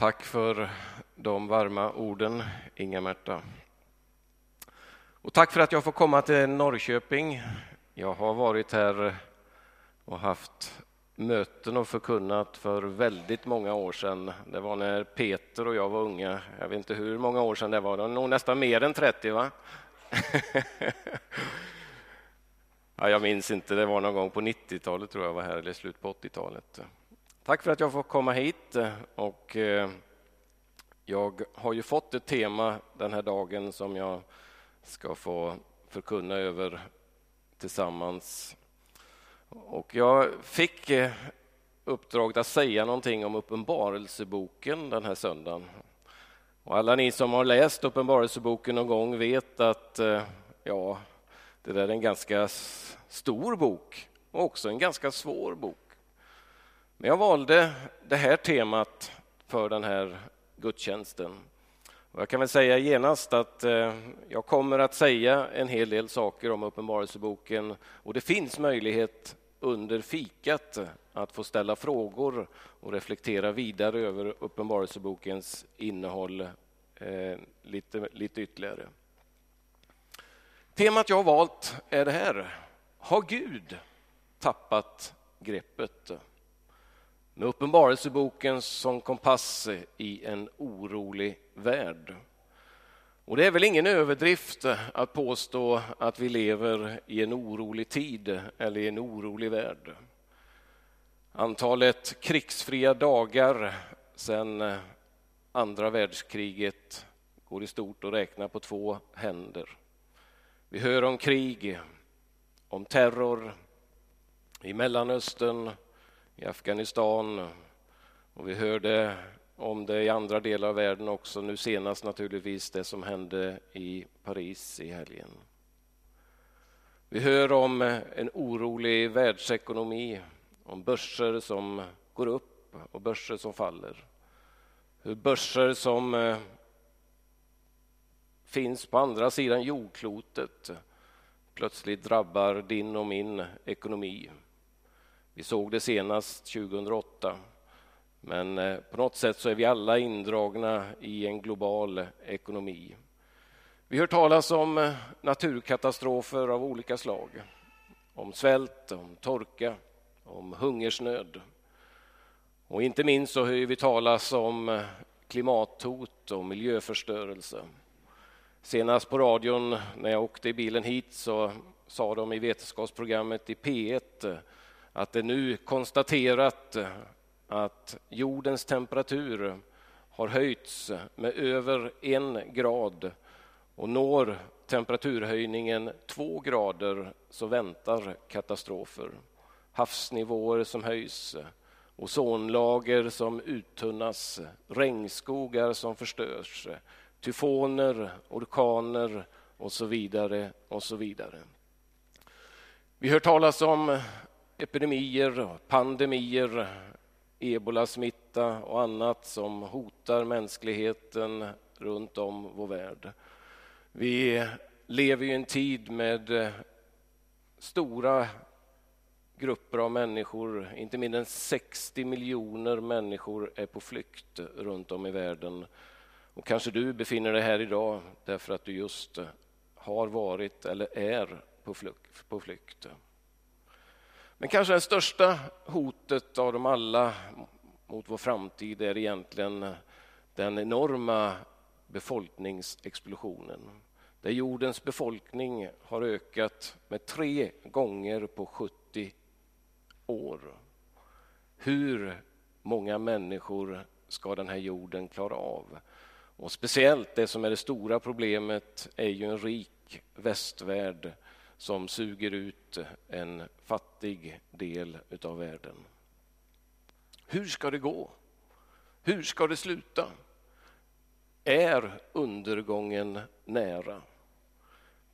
Tack för de varma orden, Inga-Märta. Och tack för att jag får komma till Norrköping. Jag har varit här och haft möten och förkunnat för väldigt många år sedan. Det var när Peter och jag var unga. Jag vet inte hur många år sedan det var, det var nog nästan mer än 30 va? ja, jag minns inte, det var någon gång på 90-talet tror jag var här, eller slut på 80-talet. Tack för att jag får komma hit. Eh, och eh, jag har ju fått ett tema den här dagen som jag ska få förkunna över tillsammans. Och jag fick eh, uppdraget att säga någonting om Uppenbarelseboken den här söndagen. Och alla ni som har läst Uppenbarelseboken någon gång vet att ja, det där är en ganska stor bok och också en ganska svår bok. Men jag valde det här temat för den här gudstjänsten. Och jag kan väl säga genast att eh, jag kommer att säga en hel del saker om Uppenbarelseboken och det finns möjlighet under fikat att få ställa frågor och reflektera vidare över Uppenbarelsebokens innehåll eh, lite, lite ytterligare. Temat jag har valt är det här. Har Gud tappat greppet? Med Uppenbarelseboken som kompass i en orolig värld. Och det är väl ingen överdrift att påstå att vi lever i en orolig tid eller i en orolig värld. Antalet krigsfria dagar sedan andra världskriget går i stort att räkna på två händer. Vi hör om krig, om terror i Mellanöstern, i Afghanistan och vi hörde om det i andra delar av världen också. Nu senast naturligtvis det som hände i Paris i helgen. Vi hör om en orolig världsekonomi, om börser som går upp och börser som faller. Hur börser som eh, finns på andra sidan jordklotet plötsligt drabbar din och min ekonomi. Vi såg det senast 2008. Men eh, på något sätt så är vi alla indragna i en global ekonomi. Vi hör talas om eh, naturkatastrofer av olika slag. Om svält, om torka, om hungersnöd. Och inte minst så hör vi talas om eh, klimathot och miljöförstörelse. Senast på radion när jag åkte i bilen hit så sa de i vetenskapsprogrammet i P1 att det nu konstaterat eh, att jordens temperatur har höjts med över en grad och når temperaturhöjningen två grader så väntar katastrofer. Havsnivåer som höjs, ozonlager som uttunnas, regnskogar som förstörs, tyfoner, orkaner och så vidare och så vidare. Vi hör talas om epidemier, pandemier, ebolasmitta och annat som hotar mänskligheten runt om vår värld. Vi lever i en tid med eh, stora grupper av människor, inte mindre än 60 miljoner människor är på flykt runt om i världen. Och kanske du befinner dig här idag därför att du just har varit eller är på flykt. Men kanske det största hotet av dem alla mot vår framtid är egentligen den enorma befolkningsexplosionen. Där jordens befolkning har ökat med tre gånger på 70 år. Hur många människor ska den här jorden klara av? Och speciellt det som är det stora problemet är ju en rik västvärld som suger ut en fattig del av världen. Hur ska det gå? Hur ska det sluta? Är undergången nära?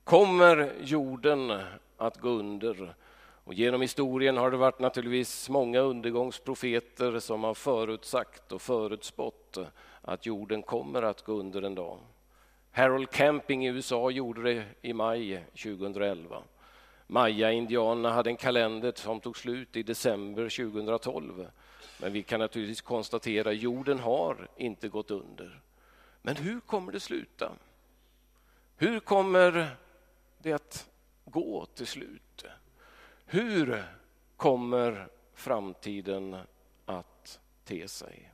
Kommer jorden att gå under? Och genom historien har det varit naturligtvis många undergångsprofeter som har förutsagt och förutspått att jorden kommer att gå under en dag. Harold Camping i USA gjorde det i maj 2011. Maya-indianerna hade en kalender som tog slut i december 2012. Men vi kan naturligtvis konstatera att jorden har inte gått under. Men hur kommer det sluta? Hur kommer det att gå till slut? Hur kommer framtiden att te sig?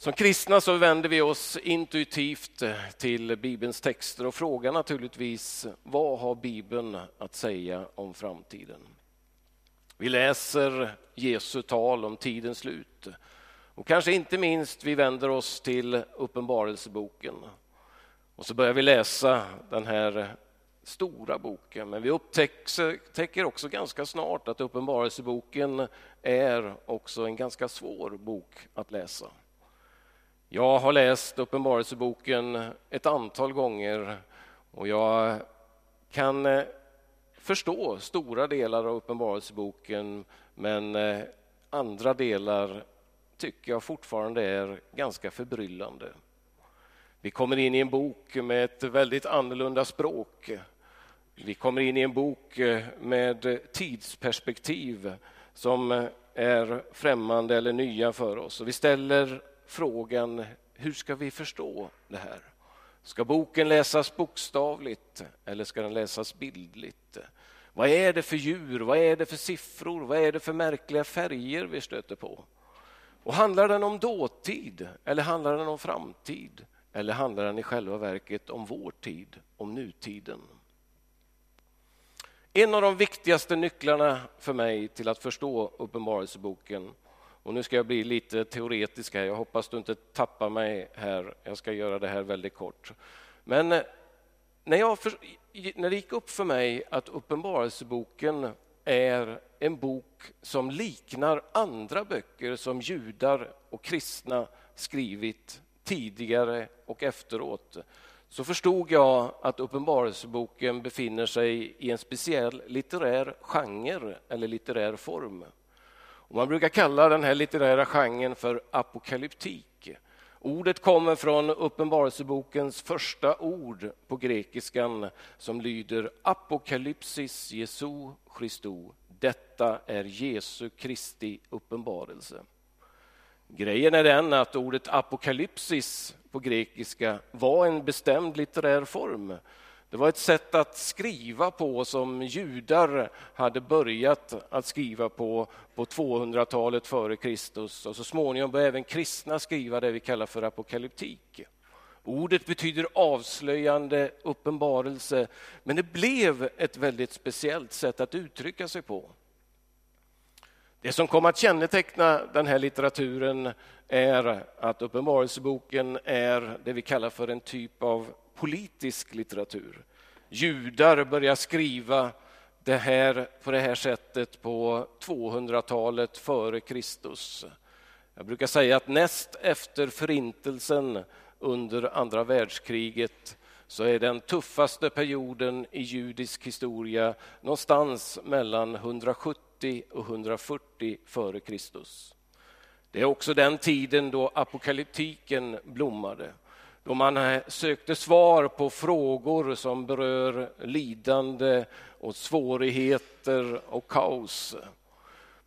Som kristna så vänder vi oss intuitivt till Bibelns texter och frågar naturligtvis vad har Bibeln att säga om framtiden? Vi läser Jesu tal om tidens slut och kanske inte minst vi vänder oss till Uppenbarelseboken och så börjar vi läsa den här stora boken. Men vi upptäcker också ganska snart att Uppenbarelseboken är också en ganska svår bok att läsa. Jag har läst Uppenbarelseboken ett antal gånger och jag kan eh, förstå stora delar av Uppenbarelseboken men eh, andra delar tycker jag fortfarande är ganska förbryllande. Vi kommer in i en bok med ett väldigt annorlunda språk. Vi kommer in i en bok eh, med tidsperspektiv som är främmande eller nya för oss. Och vi ställer frågan hur ska vi förstå det här? Ska boken läsas bokstavligt eller ska den läsas bildligt? Vad är det för djur? Vad är det för siffror? Vad är det för märkliga färger vi stöter på? Och handlar den om dåtid eller handlar den om framtid? Eller handlar den i själva verket om vår tid, om nutiden? En av de viktigaste nycklarna för mig till att förstå Uppenbarelseboken och nu ska jag bli lite teoretisk här, jag hoppas du inte tappar mig här. Jag ska göra det här väldigt kort. Men eh, när, jag för, när det gick upp för mig att Uppenbarelseboken är en bok som liknar andra böcker som judar och kristna skrivit tidigare och efteråt så förstod jag att Uppenbarelseboken befinner sig i en speciell litterär genre eller litterär form. Och man brukar kalla den här litterära genren för apokalyptik. Ordet kommer från Uppenbarelsebokens första ord på grekiskan som lyder apokalypsis Jesu Christo. Detta är Jesu Kristi uppenbarelse. Grejen är den att ordet apokalypsis på grekiska var en bestämd litterär form det var ett sätt att skriva på som judar hade börjat att skriva på på 200-talet före Kristus och så småningom började även kristna skriva det vi kallar för apokalyptik. Ordet betyder avslöjande, uppenbarelse, men det blev ett väldigt speciellt sätt att uttrycka sig på. Det som kom att känneteckna den här litteraturen är att Uppenbarelseboken är det vi kallar för en typ av politisk litteratur. Judar börjar skriva det här på det här sättet på 200-talet före Kristus. Jag brukar säga att näst efter förintelsen under andra världskriget så är den tuffaste perioden i judisk historia någonstans mellan 170 och 140 före Kristus. Det är också den tiden då apokalyptiken blommade då man eh, sökte svar på frågor som berör lidande och svårigheter och kaos.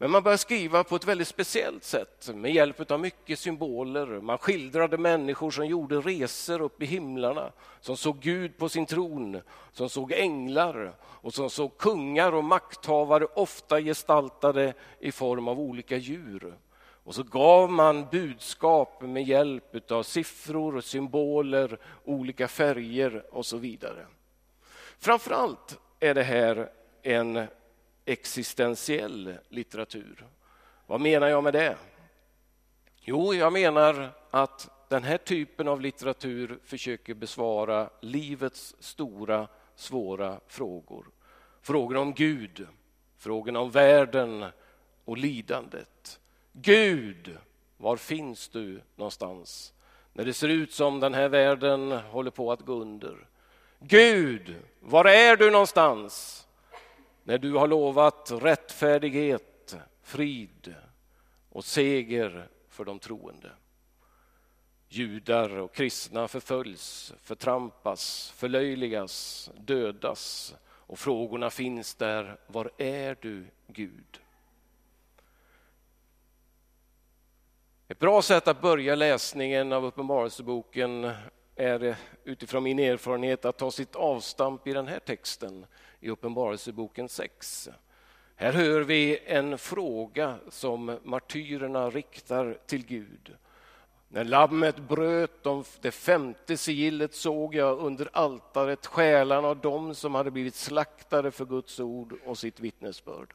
Men man började skriva på ett väldigt speciellt sätt med hjälp av mycket symboler. Man skildrade människor som gjorde resor upp i himlarna, som såg Gud på sin tron, som såg änglar och som såg kungar och makthavare ofta gestaltade i form av olika djur. Och så gav man budskap med hjälp av siffror, symboler, olika färger och så vidare. Framförallt är det här en existentiell litteratur. Vad menar jag med det? Jo, jag menar att den här typen av litteratur försöker besvara livets stora, svåra frågor. Frågorna om Gud, frågorna om världen och lidandet. Gud, var finns du någonstans? När det ser ut som den här världen håller på att gå under. Gud, var är du någonstans? När du har lovat rättfärdighet, frid och seger för de troende. Judar och kristna förföljs, förtrampas, förlöjligas, dödas och frågorna finns där. Var är du, Gud? Ett bra sätt att börja läsningen av Uppenbarelseboken är utifrån min erfarenhet att ta sitt avstamp i den här texten i Uppenbarelseboken 6. Här hör vi en fråga som martyrerna riktar till Gud. När lammet bröt det femte sigillet såg jag under altaret själarna av dem som hade blivit slaktade för Guds ord och sitt vittnesbörd.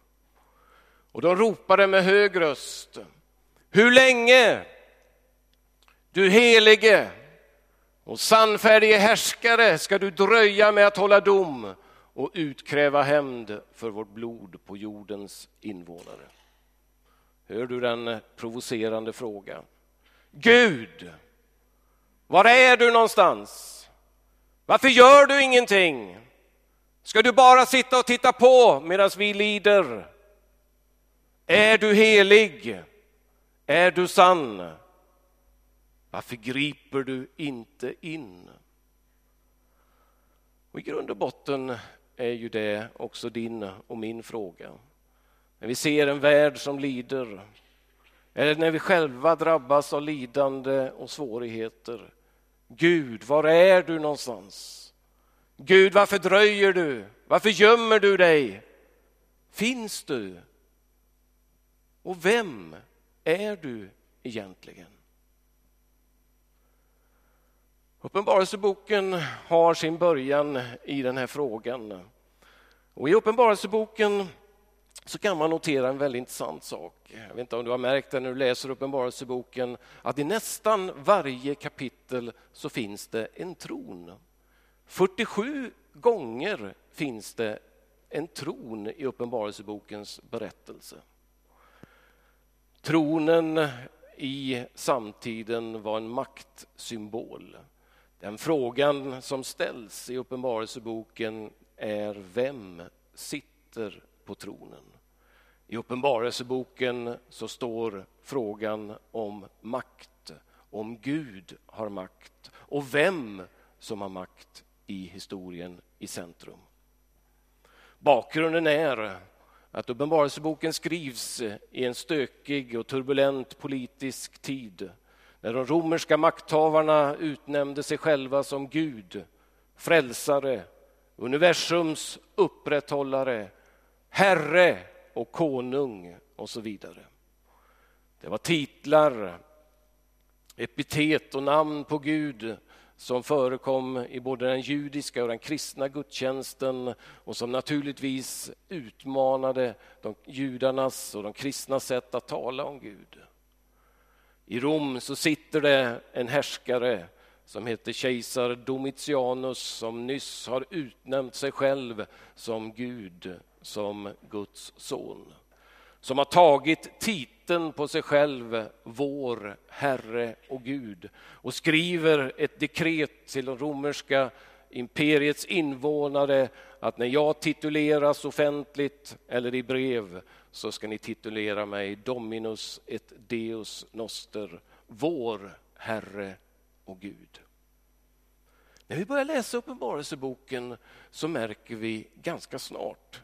Och de ropade med hög röst. Hur länge, du helige och sannfärdige härskare, ska du dröja med att hålla dom och utkräva hämnd för vårt blod på jordens invånare? Hör du den provocerande frågan? Gud, var är du någonstans? Varför gör du ingenting? Ska du bara sitta och titta på medan vi lider? Är du helig? Är du sann? Varför griper du inte in? Och I grund och botten är ju det också din och min fråga. När vi ser en värld som lider, eller när vi själva drabbas av lidande och svårigheter. Gud, var är du någonstans? Gud, varför dröjer du? Varför gömmer du dig? Finns du? Och vem är du egentligen? Uppenbarelseboken har sin början i den här frågan. Och I Uppenbarelseboken så kan man notera en väldigt intressant sak. Jag vet inte om du har märkt det när du läser Uppenbarelseboken att i nästan varje kapitel så finns det en tron. 47 gånger finns det en tron i Uppenbarelsebokens berättelse. Tronen i samtiden var en maktsymbol. Den frågan som ställs i Uppenbarelseboken är vem sitter på tronen? I Uppenbarelseboken så står frågan om makt, om Gud har makt och vem som har makt i historien i centrum. Bakgrunden är att Uppenbarelseboken skrivs i en stökig och turbulent politisk tid när de romerska makthavarna utnämnde sig själva som Gud, frälsare, universums upprätthållare, herre och konung och så vidare. Det var titlar, epitet och namn på Gud som förekom i både den judiska och den kristna gudstjänsten och som naturligtvis utmanade de judarnas och de kristna sätt att tala om Gud. I Rom så sitter det en härskare som heter kejsar Domitianus som nyss har utnämnt sig själv som Gud, som Guds son. Som har tagit titeln på sig själv, vår Herre och Gud och skriver ett dekret till de romerska imperiets invånare att när jag tituleras offentligt eller i brev så ska ni titulera mig Dominus et Deus Noster, vår Herre och Gud. När vi börjar läsa Uppenbarelseboken så märker vi ganska snart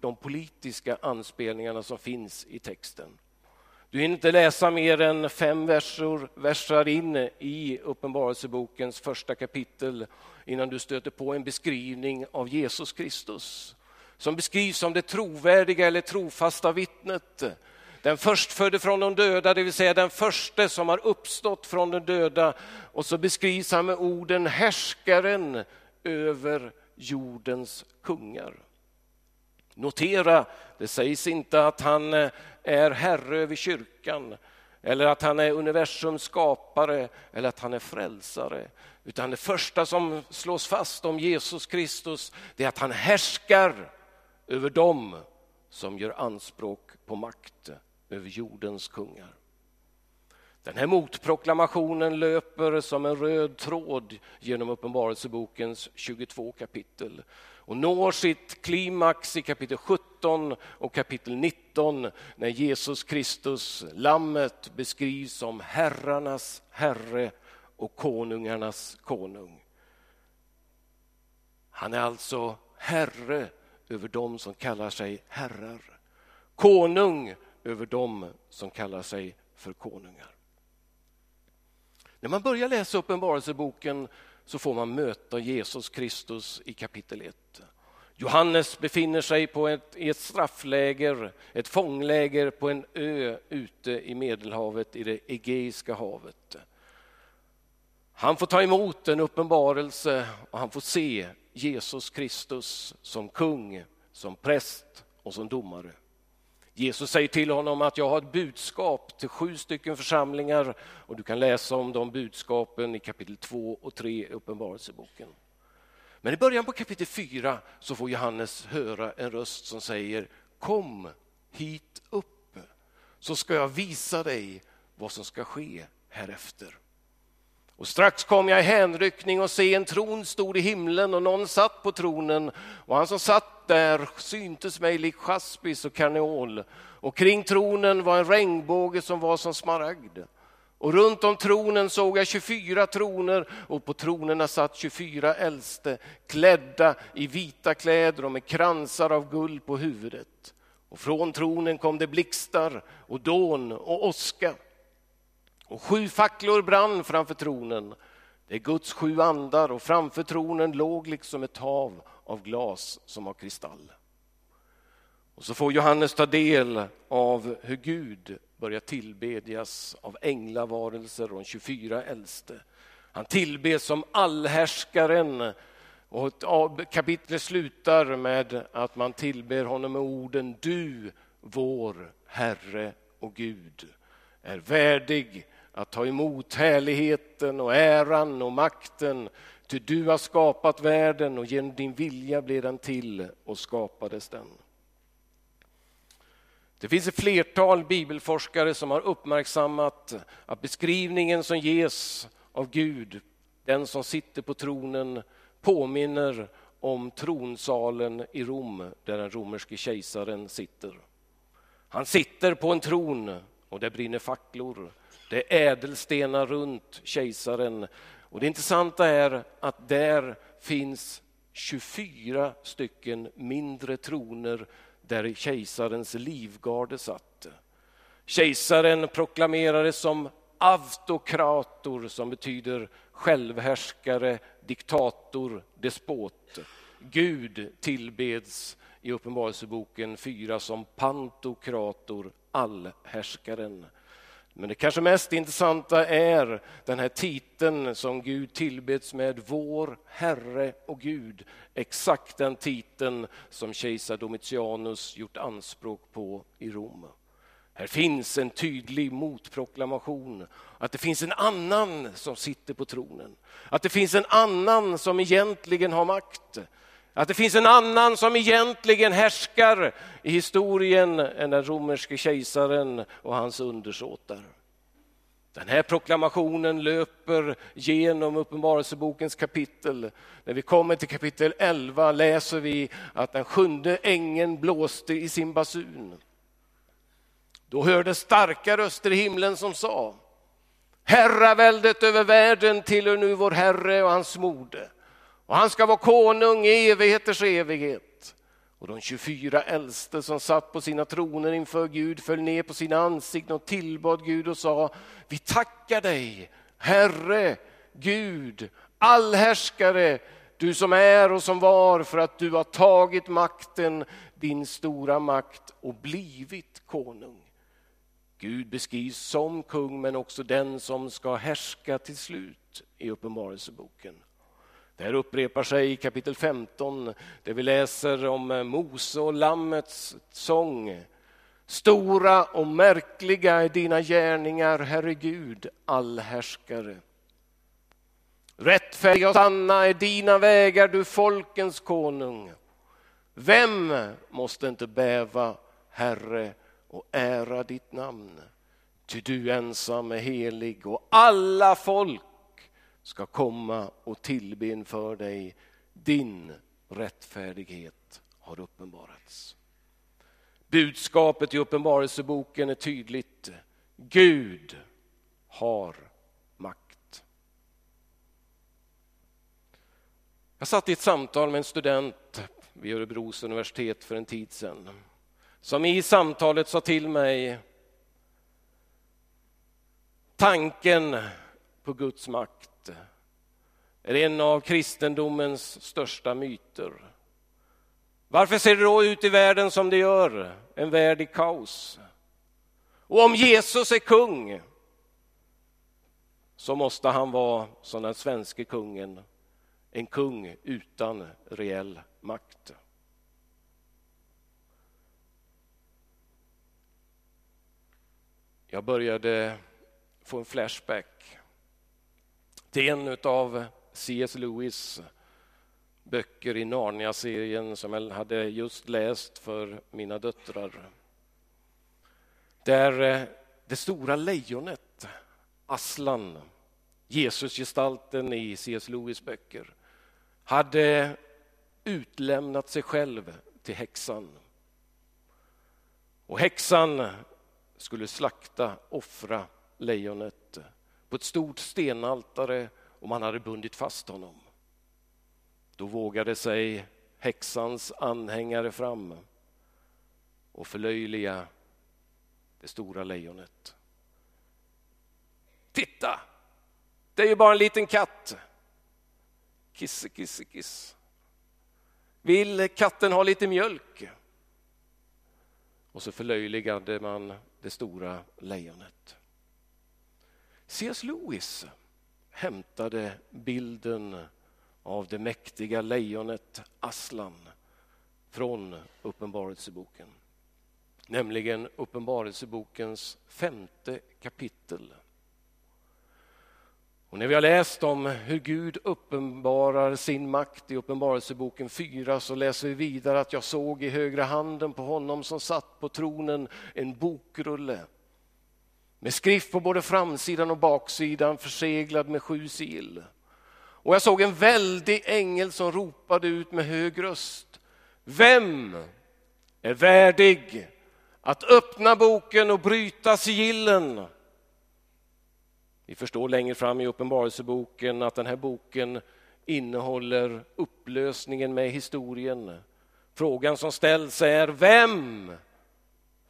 de politiska anspelningarna som finns i texten. Du hinner inte läsa mer än fem versor, versar in i Uppenbarelsebokens första kapitel innan du stöter på en beskrivning av Jesus Kristus som beskrivs som det trovärdiga eller trofasta vittnet. Den förstfödde från de döda, det vill säga den första som har uppstått från de döda. Och så beskrivs han med orden härskaren över jordens kungar. Notera, det sägs inte att han eh, är herre över kyrkan eller att han är universums skapare eller att han är frälsare. Utan det första som slås fast om Jesus Kristus det är att han härskar över dem som gör anspråk på makt över jordens kungar. Den här motproklamationen löper som en röd tråd genom Uppenbarelsebokens 22 kapitel och når sitt klimax i kapitel 17 och kapitel 19 när Jesus Kristus, lammet, beskrivs som herrarnas herre och konungarnas konung. Han är alltså herre över dem som kallar sig herrar. Konung över dem som kallar sig för konungar. När man börjar läsa Uppenbarelseboken så får man möta Jesus Kristus i kapitel 1. Johannes befinner sig på ett, i ett straffläger, ett fångläger på en ö ute i Medelhavet, i det Egeiska havet. Han får ta emot en uppenbarelse och han får se Jesus Kristus som kung, som präst och som domare. Jesus säger till honom att jag har ett budskap till sju stycken församlingar och du kan läsa om de budskapen i kapitel 2 och 3 i Uppenbarelseboken. Men i början på kapitel 4 så får Johannes höra en röst som säger Kom hit upp så ska jag visa dig vad som ska ske härefter. Och strax kom jag i hänryckning och se en tron stod i himlen och någon satt på tronen och han som satt där syntes mig lik jaspis och karneol och kring tronen var en regnbåge som var som smaragd. Och runt om tronen såg jag 24 troner och på tronerna satt 24 äldste klädda i vita kläder och med kransar av guld på huvudet. Och från tronen kom det blixtar och dån och åska. Och sju facklor brann framför tronen. Det är Guds sju andar och framför tronen låg liksom ett hav av glas som av kristall. Och så får Johannes ta del av hur Gud börjar tillbedjas av änglavarelser och de 24 äldste. Han tillbes som allhärskaren och kapitlet slutar med att man tillber honom med orden Du, vår Herre och Gud, är värdig att ta emot härligheten och äran och makten. Ty du har skapat världen och genom din vilja blev den till och skapades den. Det finns ett flertal bibelforskare som har uppmärksammat att beskrivningen som ges av Gud, den som sitter på tronen, påminner om tronsalen i Rom där den romerske kejsaren sitter. Han sitter på en tron och det brinner facklor. Det är ädelstenar runt kejsaren. Och det intressanta är att där finns 24 stycken mindre troner där kejsarens livgarde satt. Kejsaren proklamerades som autokrator som betyder självhärskare, diktator, despot. Gud tillbeds i Uppenbarelseboken 4 som pantokrator, allhärskaren. Men det kanske mest intressanta är den här titeln som Gud tillbeds med, Vår Herre och Gud. Exakt den titeln som kejsar Domitianus gjort anspråk på i Rom. Här finns en tydlig motproklamation att det finns en annan som sitter på tronen. Att det finns en annan som egentligen har makt. Att det finns en annan som egentligen härskar i historien än den romerske kejsaren och hans undersåtar. Den här proklamationen löper genom Uppenbarelsebokens kapitel. När vi kommer till kapitel 11 läser vi att den sjunde ängeln blåste i sin basun. Då hördes starka röster i himlen som sa Herraväldet över världen tillhör nu vår Herre och hans mode och han ska vara konung i evigheters evighet. Och de 24 äldste som satt på sina troner inför Gud föll ner på sina ansikten och tillbad Gud och sa Vi tackar dig, Herre, Gud, allhärskare, du som är och som var för att du har tagit makten, din stora makt och blivit konung. Gud beskrivs som kung men också den som ska härska till slut i Uppenbarelseboken. Det här upprepar sig i kapitel 15 där vi läser om eh, Mose och Lammets sång. Stora och märkliga är dina gärningar, Herre Gud, allhärskare. Rättfärdiga och sanna är dina vägar, du folkens konung. Vem måste inte bäva, Herre, och ära ditt namn? Ty du ensam är helig och alla folk ska komma och tillbe inför dig. Din rättfärdighet har uppenbarats. Budskapet i Uppenbarelseboken är tydligt. Gud har makt. Jag satt i ett samtal med en student vid Örebros universitet för en tid sedan som i samtalet sa till mig tanken på Guds makt är en av kristendomens största myter. Varför ser det då ut i världen som det gör? En värld i kaos. Och om Jesus är kung så måste han vara som den svenske kungen, en kung utan reell makt. Jag började få en flashback till en av C.S. Lewis böcker i Narnia-serien som jag hade just läst för mina döttrar. Där eh, det stora lejonet, Aslan, Jesusgestalten i C.S. Lewis böcker, hade utlämnat sig själv till häxan. Och häxan skulle slakta, offra lejonet på ett stort stenaltare och man hade bundit fast honom. Då vågade sig häxans anhängare fram och förlöjliga det stora lejonet. Titta! Det är ju bara en liten katt. Kisse, kisse, kiss. Vill katten ha lite mjölk? Och så förlöjligade man det stora lejonet. C.S. Lewis hämtade bilden av det mäktiga lejonet Aslan från Uppenbarelseboken. Nämligen Uppenbarelsebokens femte kapitel. Och när vi har läst om hur Gud uppenbarar sin makt i Uppenbarelseboken 4 så läser vi vidare att jag såg i högra handen på honom som satt på tronen en bokrulle med skrift på både framsidan och baksidan förseglad med sju sigill. Och jag såg en väldig ängel som ropade ut med hög röst. Vem är värdig att öppna boken och bryta sigillen? Vi förstår längre fram i Uppenbarelseboken att den här boken innehåller upplösningen med historien. Frågan som ställs är vem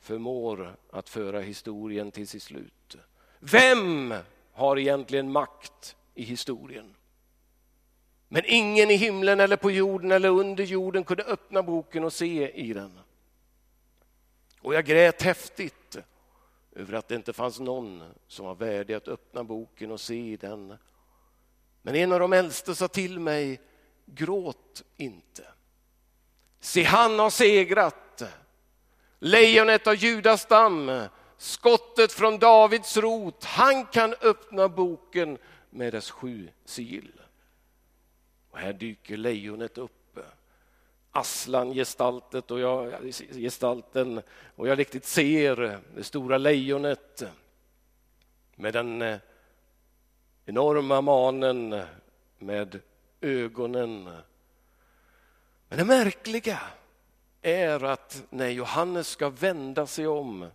förmår att föra historien till sitt slut? Vem har egentligen makt i historien? Men ingen i himlen eller på jorden eller under jorden kunde öppna boken och se i den. Och jag grät häftigt över att det inte fanns någon som var värdig att öppna boken och se i den. Men en av de äldste sa till mig, gråt inte. Se, han har segrat. Lejonet av Judas stam, skottet från Davids rot, han kan öppna boken med dess sju sigill. Och här dyker lejonet upp. Aslan-gestaltet och jag, gestalten och jag riktigt ser det stora lejonet med den eh, enorma manen med ögonen. Men det märkliga är att när Johannes ska vända sig om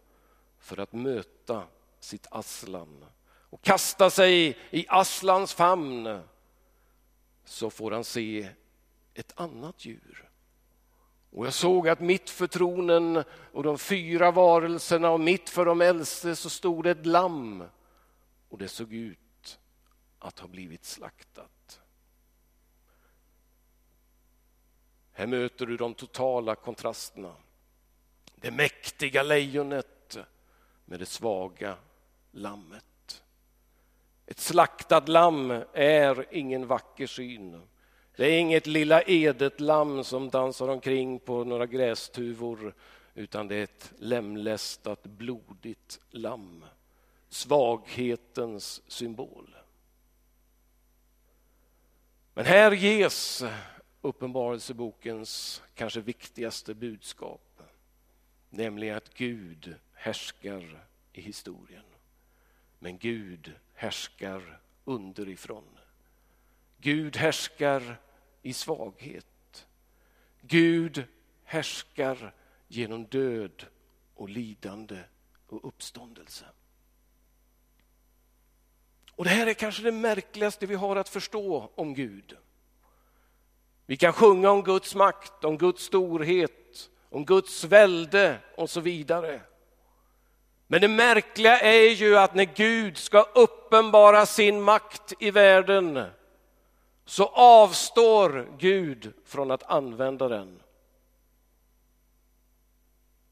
för att möta sitt Aslan och kasta sig i Aslans famn så får han se ett annat djur. Och jag såg att mitt för tronen och de fyra varelserna och mitt för de äldste så stod det ett lamm och det såg ut att ha blivit slaktat. Här möter du de totala kontrasterna. Det mäktiga lejonet med det svaga lammet. Ett slaktat lamm är ingen vacker syn. Det är inget lilla edet lamm som dansar omkring på några grästuvor utan det är ett lemlästat, blodigt lamm. Svaghetens symbol. Men här ges Uppenbarelsebokens kanske viktigaste budskap, nämligen att Gud härskar i historien. Men Gud härskar underifrån. Gud härskar i svaghet. Gud härskar genom död och lidande och uppståndelse. Och Det här är kanske det märkligaste vi har att förstå om Gud. Vi kan sjunga om Guds makt, om Guds storhet, om Guds välde och så vidare. Men det märkliga är ju att när Gud ska uppenbara sin makt i världen så avstår Gud från att använda den.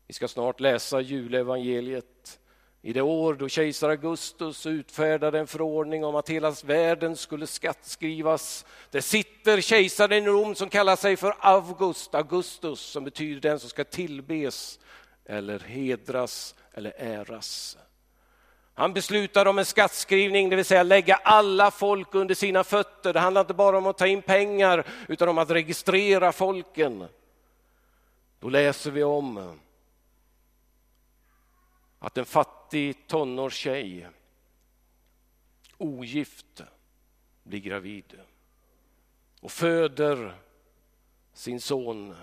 Vi ska snart läsa julevangeliet i det år då kejsar Augustus utfärdade en förordning om att hela världen skulle skattskrivas. Där sitter kejsaren i Rom som kallar sig för August, Augustus som betyder den som ska tillbes eller hedras eller äras. Han beslutar om en skattskrivning, det vill säga lägga alla folk under sina fötter. Det handlar inte bara om att ta in pengar utan om att registrera folken. Då läser vi om att den en fattig tonårstjej, ogift, blir gravid. Och föder sin son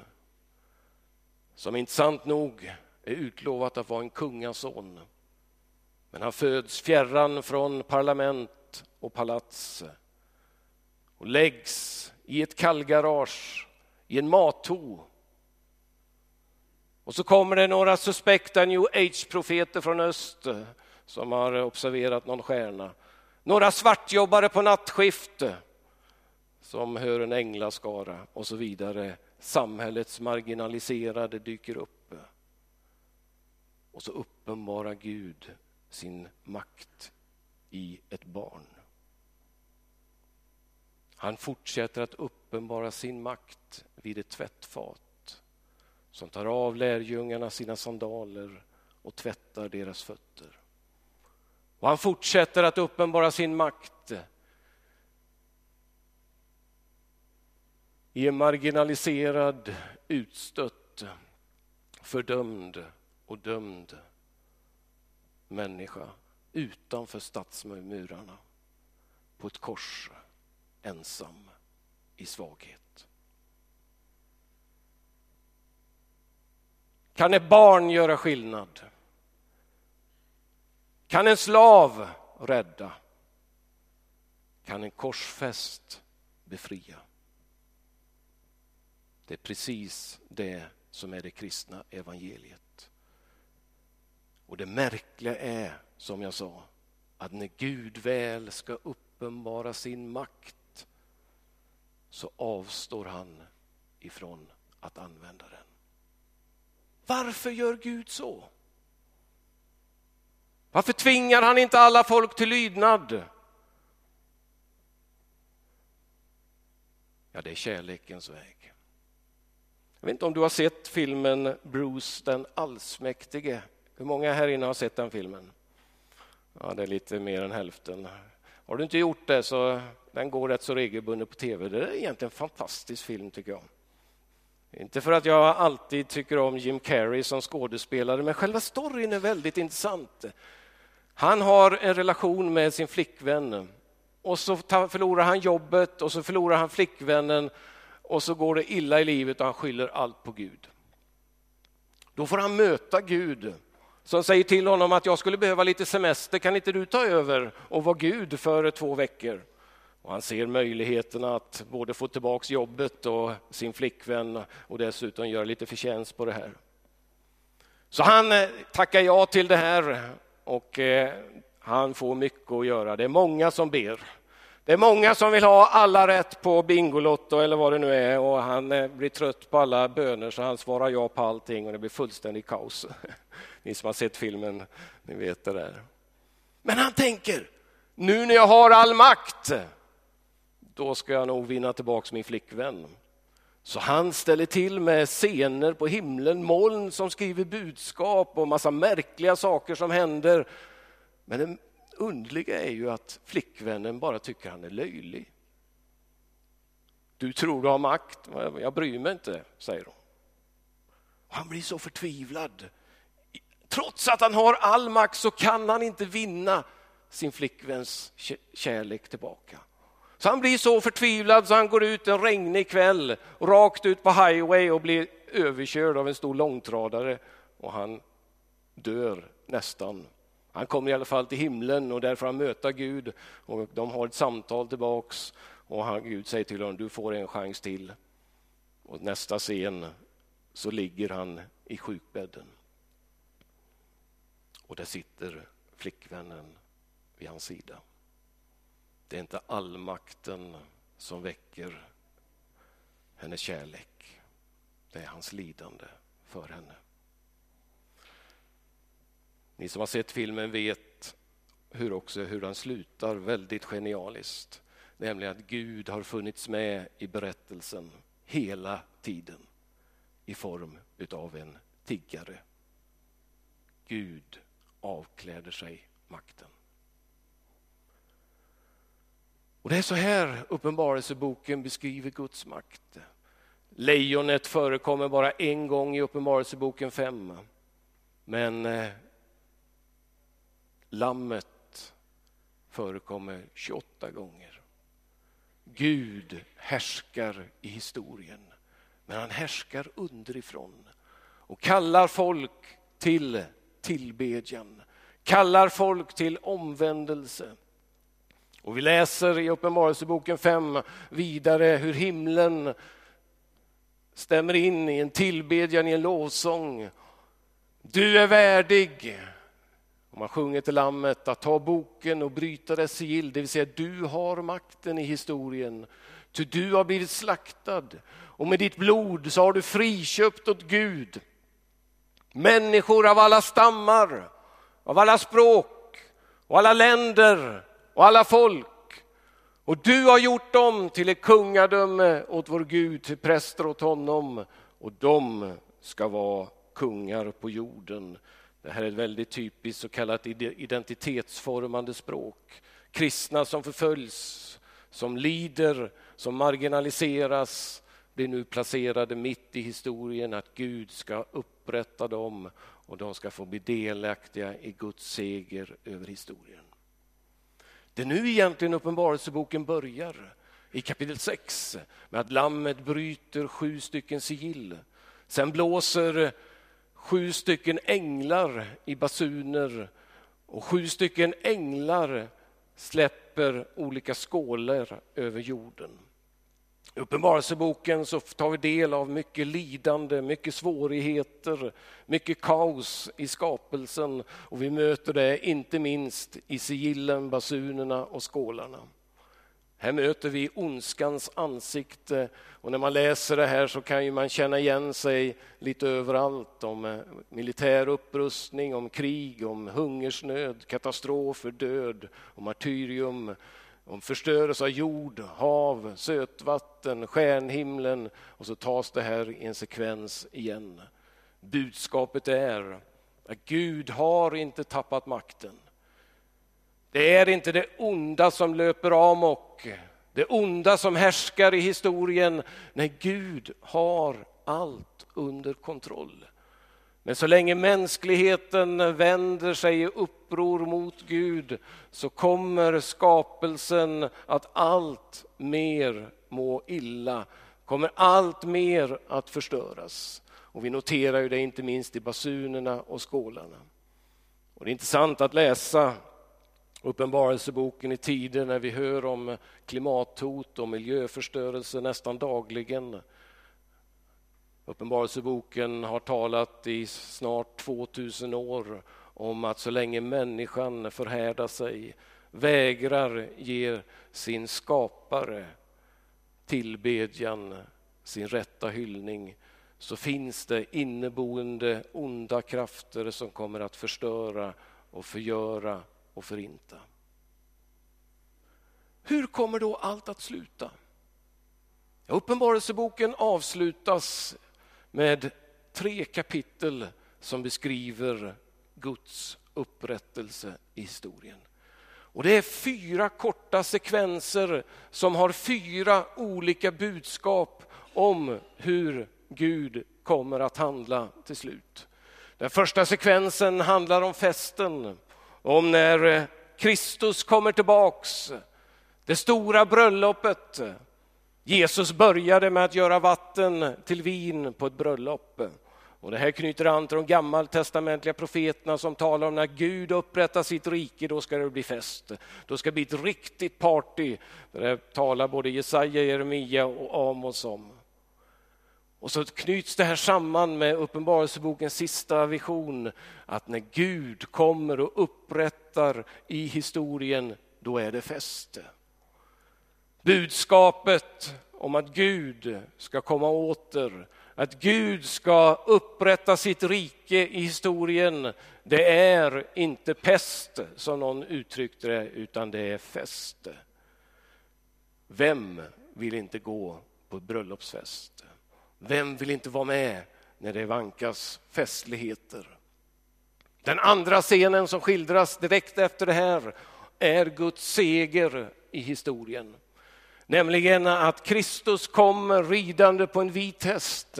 som intressant nog är utlovat att vara en kungason. Men han föds fjärran från parlament och palats och läggs i ett kallgarage, i en matho och så kommer det några suspekta new age-profeter från öst eh, som har observerat någon stjärna. Några svartjobbare på nattskift eh, som hör en änglaskara och så vidare. Samhällets marginaliserade dyker upp. Och så uppenbarar Gud sin makt i ett barn. Han fortsätter att uppenbara sin makt vid ett tvättfat som tar av lärjungarna sina sandaler och tvättar deras fötter. Och han fortsätter att uppenbara sin makt i en marginaliserad, utstött, fördömd och dömd människa utanför stadsmurarna på ett kors, ensam i svaghet. Kan ett barn göra skillnad? Kan en slav rädda? Kan en korsfäst befria? Det är precis det som är det kristna evangeliet. Och det märkliga är, som jag sa, att när Gud väl ska uppenbara sin makt så avstår han ifrån att använda den. Varför gör Gud så? Varför tvingar han inte alla folk till lydnad? Ja, det är kärlekens väg. Jag vet inte om du har sett filmen Bruce den allsmäktige. Hur många här inne har sett den filmen? Ja, det är lite mer än hälften. Har du inte gjort det så den går rätt så regelbundet på tv. Det är egentligen en fantastisk film tycker jag. Inte för att jag alltid tycker om Jim Carrey som skådespelare, men själva storyn är väldigt intressant. Han har en relation med sin flickvän och så förlorar han jobbet och så förlorar han flickvännen och så går det illa i livet och han skyller allt på Gud. Då får han möta Gud som säger till honom att jag skulle behöva lite semester, kan inte du ta över och vara Gud för två veckor? Och han ser möjligheterna att både få tillbaka jobbet och sin flickvän och dessutom göra lite förtjänst på det här. Så han eh, tackar ja till det här och eh, han får mycket att göra. Det är många som ber. Det är många som vill ha alla rätt på Bingolotto eller vad det nu är och han eh, blir trött på alla böner så han svarar ja på allting och det blir fullständigt kaos. Ni som har sett filmen, ni vet det där. Men han tänker, nu när jag har all makt då ska jag nog vinna tillbaka min flickvän. Så han ställer till med scener på himlen, moln som skriver budskap och massa märkliga saker som händer. Men det underliga är ju att flickvännen bara tycker han är löjlig. Du tror du har makt, jag bryr mig inte, säger hon. Han blir så förtvivlad. Trots att han har all makt så kan han inte vinna sin flickväns kärlek tillbaka. Så han blir så förtvivlad så han går ut en regnig kväll rakt ut på highway och blir överkörd av en stor långtradare och han dör nästan. Han kommer i alla fall till himlen och där får han möta Gud och de har ett samtal tillbaks och han, Gud säger till honom du får en chans till. Och nästa scen så ligger han i sjukbädden. och där sitter flickvännen vid hans sida. Det är inte allmakten som väcker hennes kärlek. Det är hans lidande för henne. Ni som har sett filmen vet hur också hur den slutar väldigt genialiskt. Nämligen att Gud har funnits med i berättelsen hela tiden i form utav en tiggare. Gud avkläder sig makten. Och Det är så här Uppenbarelseboken beskriver Guds makt. Lejonet förekommer bara en gång i Uppenbarelseboken 5. Men eh, lammet förekommer 28 gånger. Gud härskar i historien, men han härskar underifrån och kallar folk till tillbedjan, kallar folk till omvändelse. Och vi läser i Uppenbarelseboken 5 vidare hur himlen stämmer in i en tillbedjan, i en lovsång. Du är värdig, och man sjunger till Lammet att ta boken och bryta dess sigill, det vill säga du har makten i historien. Ty du har blivit slaktad och med ditt blod så har du friköpt åt Gud människor av alla stammar, av alla språk och alla länder och alla folk. Och du har gjort dem till ett kungadöme åt vår Gud, till präster åt honom och de ska vara kungar på jorden. Det här är ett väldigt typiskt så kallat identitetsformande språk. Kristna som förföljs, som lider, som marginaliseras blir nu placerade mitt i historien att Gud ska upprätta dem och de ska få bli delaktiga i Guds seger över historien. Det är nu egentligen Uppenbarelseboken börjar i kapitel 6 med att lammet bryter sju stycken sigill. Sen blåser sju stycken änglar i basuner och sju stycken änglar släpper olika skålar över jorden. I Uppenbarelseboken så tar vi del av mycket lidande, mycket svårigheter, mycket kaos i skapelsen. Och vi möter det inte minst i sigillen, basunerna och skålarna. Här möter vi ondskans ansikte. Och när man läser det här så kan ju man känna igen sig lite överallt om eh, militär upprustning, om krig, om hungersnöd, katastrofer, död, och martyrium, om förstörelse av jord, hav, sötvatten, stjärnhimlen och så tas det här i en sekvens igen. Budskapet är att Gud har inte tappat makten. Det är inte det onda som löper amok, det onda som härskar i historien. Nej, Gud har allt under kontroll. Men så länge mänskligheten vänder sig i uppror mot Gud så kommer skapelsen att allt mer må illa, kommer allt mer att förstöras. Och vi noterar ju det inte minst i basunerna och skålarna. Och det är intressant att läsa Uppenbarelseboken i tider när vi hör om klimathot och miljöförstörelse nästan dagligen. Uppenbarelseboken har talat i snart 2000 år om att så länge människan förhärdar sig, vägrar ge sin skapare tillbedjan, sin rätta hyllning, så finns det inneboende onda krafter som kommer att förstöra och förgöra och förinta. Hur kommer då allt att sluta? Uppenbarelseboken avslutas med tre kapitel som beskriver Guds upprättelse i historien. Och Det är fyra korta sekvenser som har fyra olika budskap om hur Gud kommer att handla till slut. Den första sekvensen handlar om festen om när Kristus kommer tillbaks, det stora bröllopet. Jesus började med att göra vatten till vin på ett bröllop. Och det här knyter an till de gammaltestamentliga profeterna som talar om när Gud upprättar sitt rike, då ska det bli fest. Då ska det bli ett riktigt party. Det talar både Jesaja, Jeremia och Amos om. Och så knyts det här samman med Uppenbarelsebokens sista vision, att när Gud kommer och upprättar i historien, då är det fest. Budskapet om att Gud ska komma åter, att Gud ska upprätta sitt rike i historien, det är inte pest som någon uttryckte det, utan det är fest. Vem vill inte gå på bröllopsfest? Vem vill inte vara med när det vankas festligheter? Den andra scenen som skildras direkt efter det här är Guds seger i historien. Nämligen att Kristus kommer ridande på en vit häst.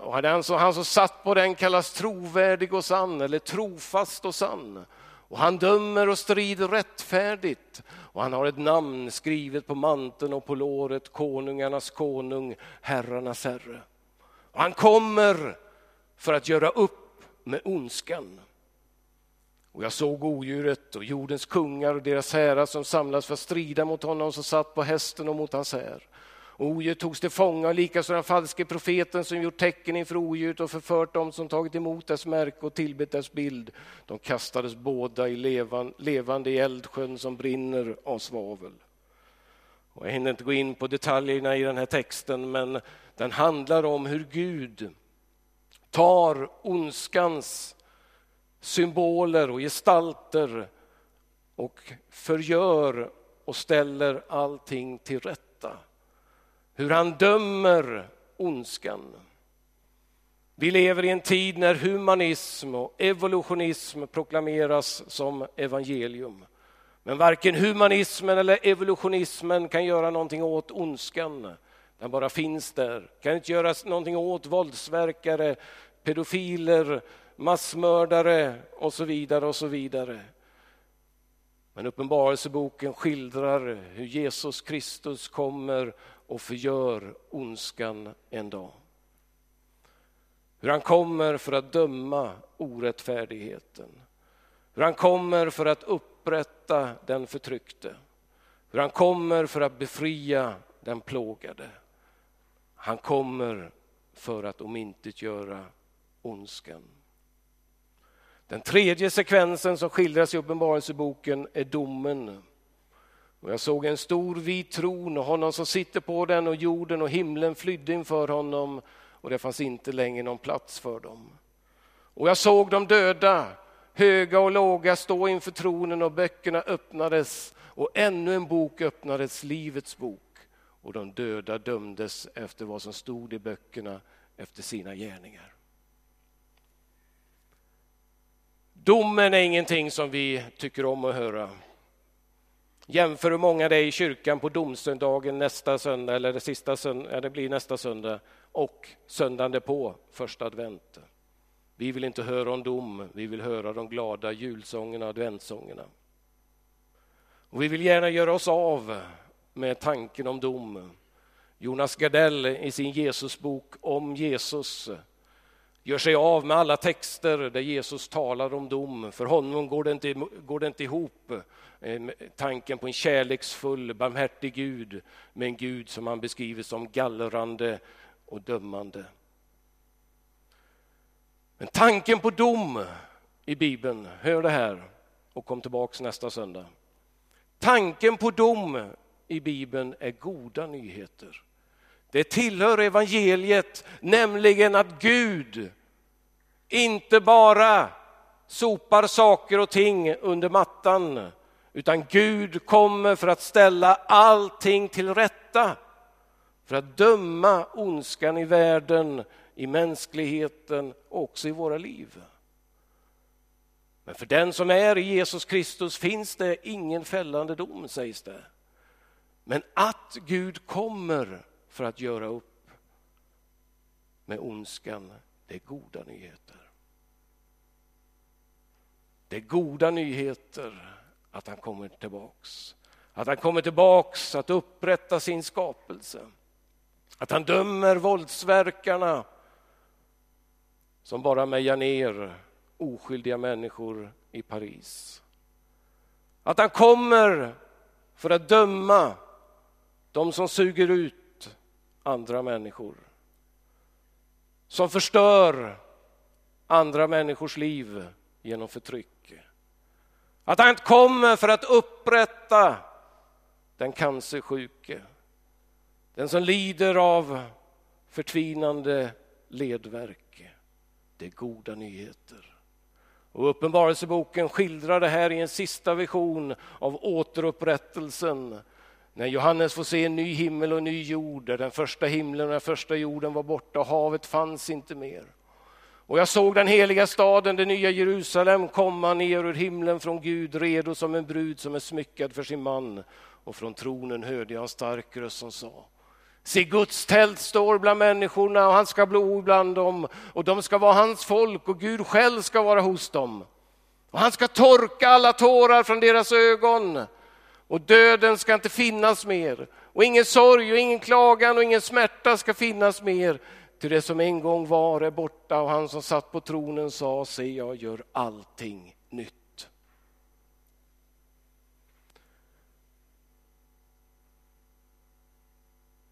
Och han som, han som satt på den kallas trovärdig och sann, eller trofast och sann. Och han dömer och strider rättfärdigt. Och han har ett namn skrivet på manteln och på låret, konungarnas konung, herrarnas herre. Och han kommer för att göra upp med ondskan. Och jag såg odjuret och jordens kungar och deras härar som samlades för att strida mot honom som satt på hästen och mot hans här. Odjuret togs till fånga och likaså den falske profeten som gjort tecken inför odjuret och förfört dem som tagit emot dess märke och tillbett dess bild. De kastades båda i levan, levande i eldsjön som brinner av svavel. Och jag hinner inte gå in på detaljerna i den här texten men den handlar om hur Gud tar ondskans symboler och gestalter och förgör och ställer allting till rätta. Hur han dömer ondskan. Vi lever i en tid när humanism och evolutionism proklameras som evangelium. Men varken humanismen eller evolutionismen kan göra någonting åt ondskan. Den bara finns där. Kan inte göra någonting åt våldsverkare, pedofiler, massmördare och så vidare och så vidare. Men Uppenbarelseboken skildrar hur Jesus Kristus kommer och förgör ondskan en dag. Hur han kommer för att döma orättfärdigheten. Hur han kommer för att upprätta den förtryckte. Hur han kommer för att befria den plågade. Han kommer för att omintetgöra ondskan. Den tredje sekvensen som skildras i Uppenbarelseboken är domen. Och jag såg en stor vit tron och honom som sitter på den och jorden och himlen flydde inför honom och det fanns inte längre någon plats för dem. Och jag såg de döda, höga och låga, stå inför tronen och böckerna öppnades och ännu en bok öppnades, Livets bok. Och de döda dömdes efter vad som stod i böckerna efter sina gärningar. Domen är ingenting som vi tycker om att höra. Jämför hur många det är i kyrkan på domsöndagen nästa söndag, eller det sista söndag, det blir nästa söndag, och söndagen på första advent. Vi vill inte höra om dom, vi vill höra de glada julsångerna och adventssångerna. Och vi vill gärna göra oss av med tanken om dom. Jonas Gardell i sin Jesusbok om Jesus gör sig av med alla texter där Jesus talar om dom. För honom går det inte, går det inte ihop, eh, tanken på en kärleksfull, barmhärtig Gud med en Gud som han beskriver som gallrande och dömande. Men tanken på dom i Bibeln, hör det här och kom tillbaks nästa söndag. Tanken på dom i Bibeln är goda nyheter. Det tillhör evangeliet, nämligen att Gud inte bara sopar saker och ting under mattan, utan Gud kommer för att ställa allting till rätta. För att döma ondskan i världen, i mänskligheten och också i våra liv. Men för den som är i Jesus Kristus finns det ingen fällande dom, sägs det. Men att Gud kommer för att göra upp med ondskan, det är goda nyheter. Det är goda nyheter att han kommer tillbaks. Att han kommer tillbaks att upprätta sin skapelse. Att han dömer våldsverkarna som bara mejar ner oskyldiga människor i Paris. Att han kommer för att döma de som suger ut andra människor. som förstör andra människors liv genom förtryck. Att han kommer för att upprätta den cancersjuke, den som lider av förtvinande ledverk. Det är goda nyheter. Och Uppenbarelseboken skildrar det här i en sista vision av återupprättelsen. När Johannes får se en ny himmel och en ny jord, där den första himlen och den första jorden var borta och havet fanns inte mer. Och jag såg den heliga staden, det nya Jerusalem, komma ner ur himlen från Gud, redo som en brud som är smyckad för sin man. Och från tronen hörde jag en stark röst som sa Se, Guds tält står bland människorna och han ska bo bland dem och de ska vara hans folk och Gud själv ska vara hos dem. Och han ska torka alla tårar från deras ögon och döden ska inte finnas mer och ingen sorg och ingen klagan och ingen smärta ska finnas mer. Till det som en gång var är borta och han som satt på tronen sa, se jag gör allting nytt.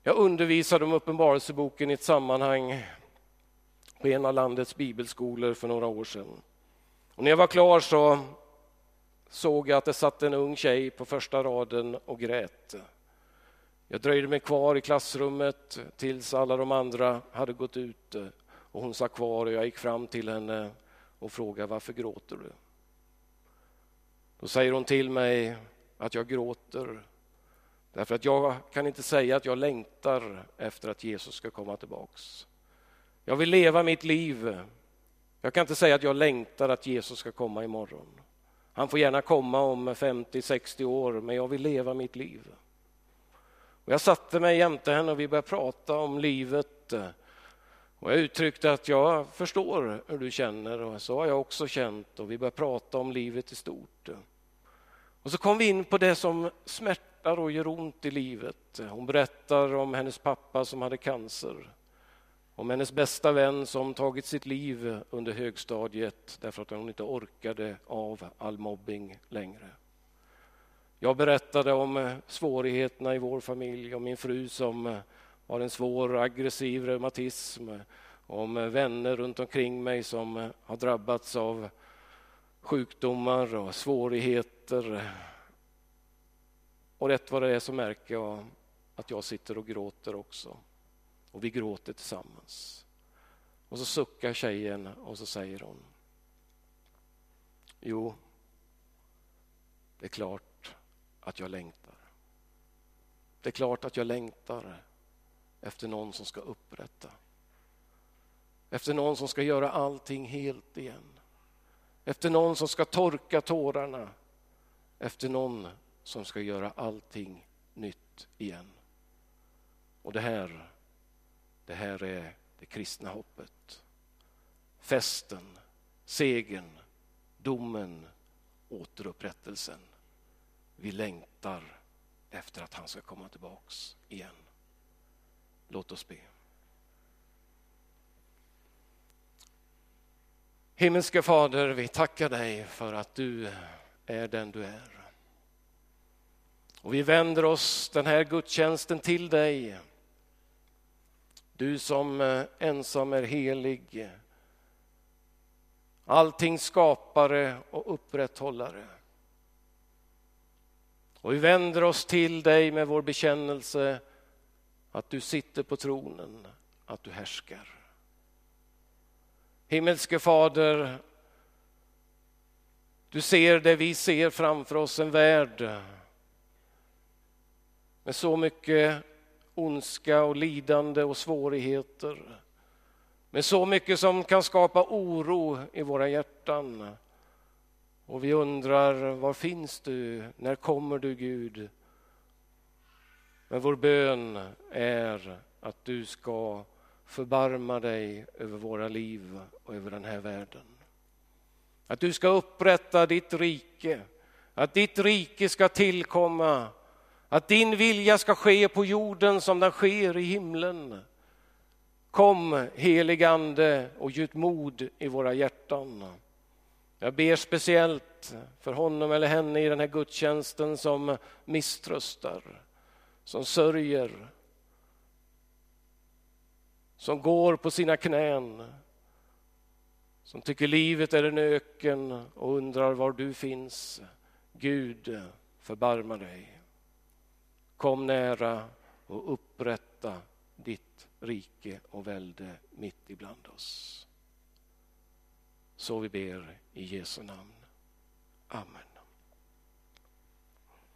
Jag undervisade om Uppenbarelseboken i ett sammanhang på en av landets bibelskolor för några år sedan. Och när jag var klar så såg jag att det satt en ung tjej på första raden och grät. Jag dröjde mig kvar i klassrummet tills alla de andra hade gått ut eh, och hon satt kvar och jag gick fram till henne och frågade varför gråter du? Då säger hon till mig att jag gråter Därför att jag kan inte säga att jag längtar efter att Jesus ska komma tillbaks. Jag vill leva mitt liv. Jag kan inte säga att jag längtar att Jesus ska komma imorgon. Han får gärna komma om 50-60 år, men jag vill leva mitt liv. Och jag satte mig jämte henne och vi började prata om livet. Och jag uttryckte att jag förstår hur du känner och så har jag också känt och vi började prata om livet i stort. Och så kom vi in på det som smärtar smärtar och gör ont i livet. Hon berättar om hennes pappa som hade cancer. Om hennes bästa vän som tagit sitt liv under högstadiet därför att hon inte orkade av all mobbing längre. Jag berättade om eh, svårigheterna i vår familj, om min fru som eh, har en svår aggressiv reumatism, om eh, vänner runt omkring mig som har drabbats av sjukdomar och svårigheter och rätt vad det är så märker jag att jag sitter och gråter också. Och vi gråter tillsammans. Och så suckar tjejen och så säger hon. Jo, det är klart att jag längtar. Det är klart att jag längtar efter någon som ska upprätta. Efter någon som ska göra allting helt igen. Efter någon som ska torka tårarna. Efter någon som ska göra allting nytt igen. Och det här, det här är det kristna hoppet. Festen, segern, domen, återupprättelsen. Vi längtar efter att han ska komma tillbaks igen. Låt oss be. Himmelske Fader, vi tackar dig för att du är den du är. Och vi vänder oss den här gudstjänsten till dig. Du som ensam är helig. Allting skapare och upprätthållare. Och vi vänder oss till dig med vår bekännelse att du sitter på tronen, att du härskar. Himmelske Fader, du ser det vi ser framför oss, en värld med så mycket ondska och lidande och svårigheter. Med så mycket som kan skapa oro i våra hjärtan. Och vi undrar, var finns du? När kommer du Gud? Men vår bön är att du ska förbarma dig över våra liv och över den här världen. Att du ska upprätta ditt rike, att ditt rike ska tillkomma att din vilja ska ske på jorden som den sker i himlen. Kom heligande och gjut mod i våra hjärtan. Jag ber speciellt för honom eller henne i den här gudstjänsten som misströstar, som sörjer. som går på sina knän, som tycker livet är en öken och undrar var du finns. Gud, förbarma dig. Kom nära och upprätta ditt rike och välde mitt ibland oss. Så vi ber i Jesu namn. Amen.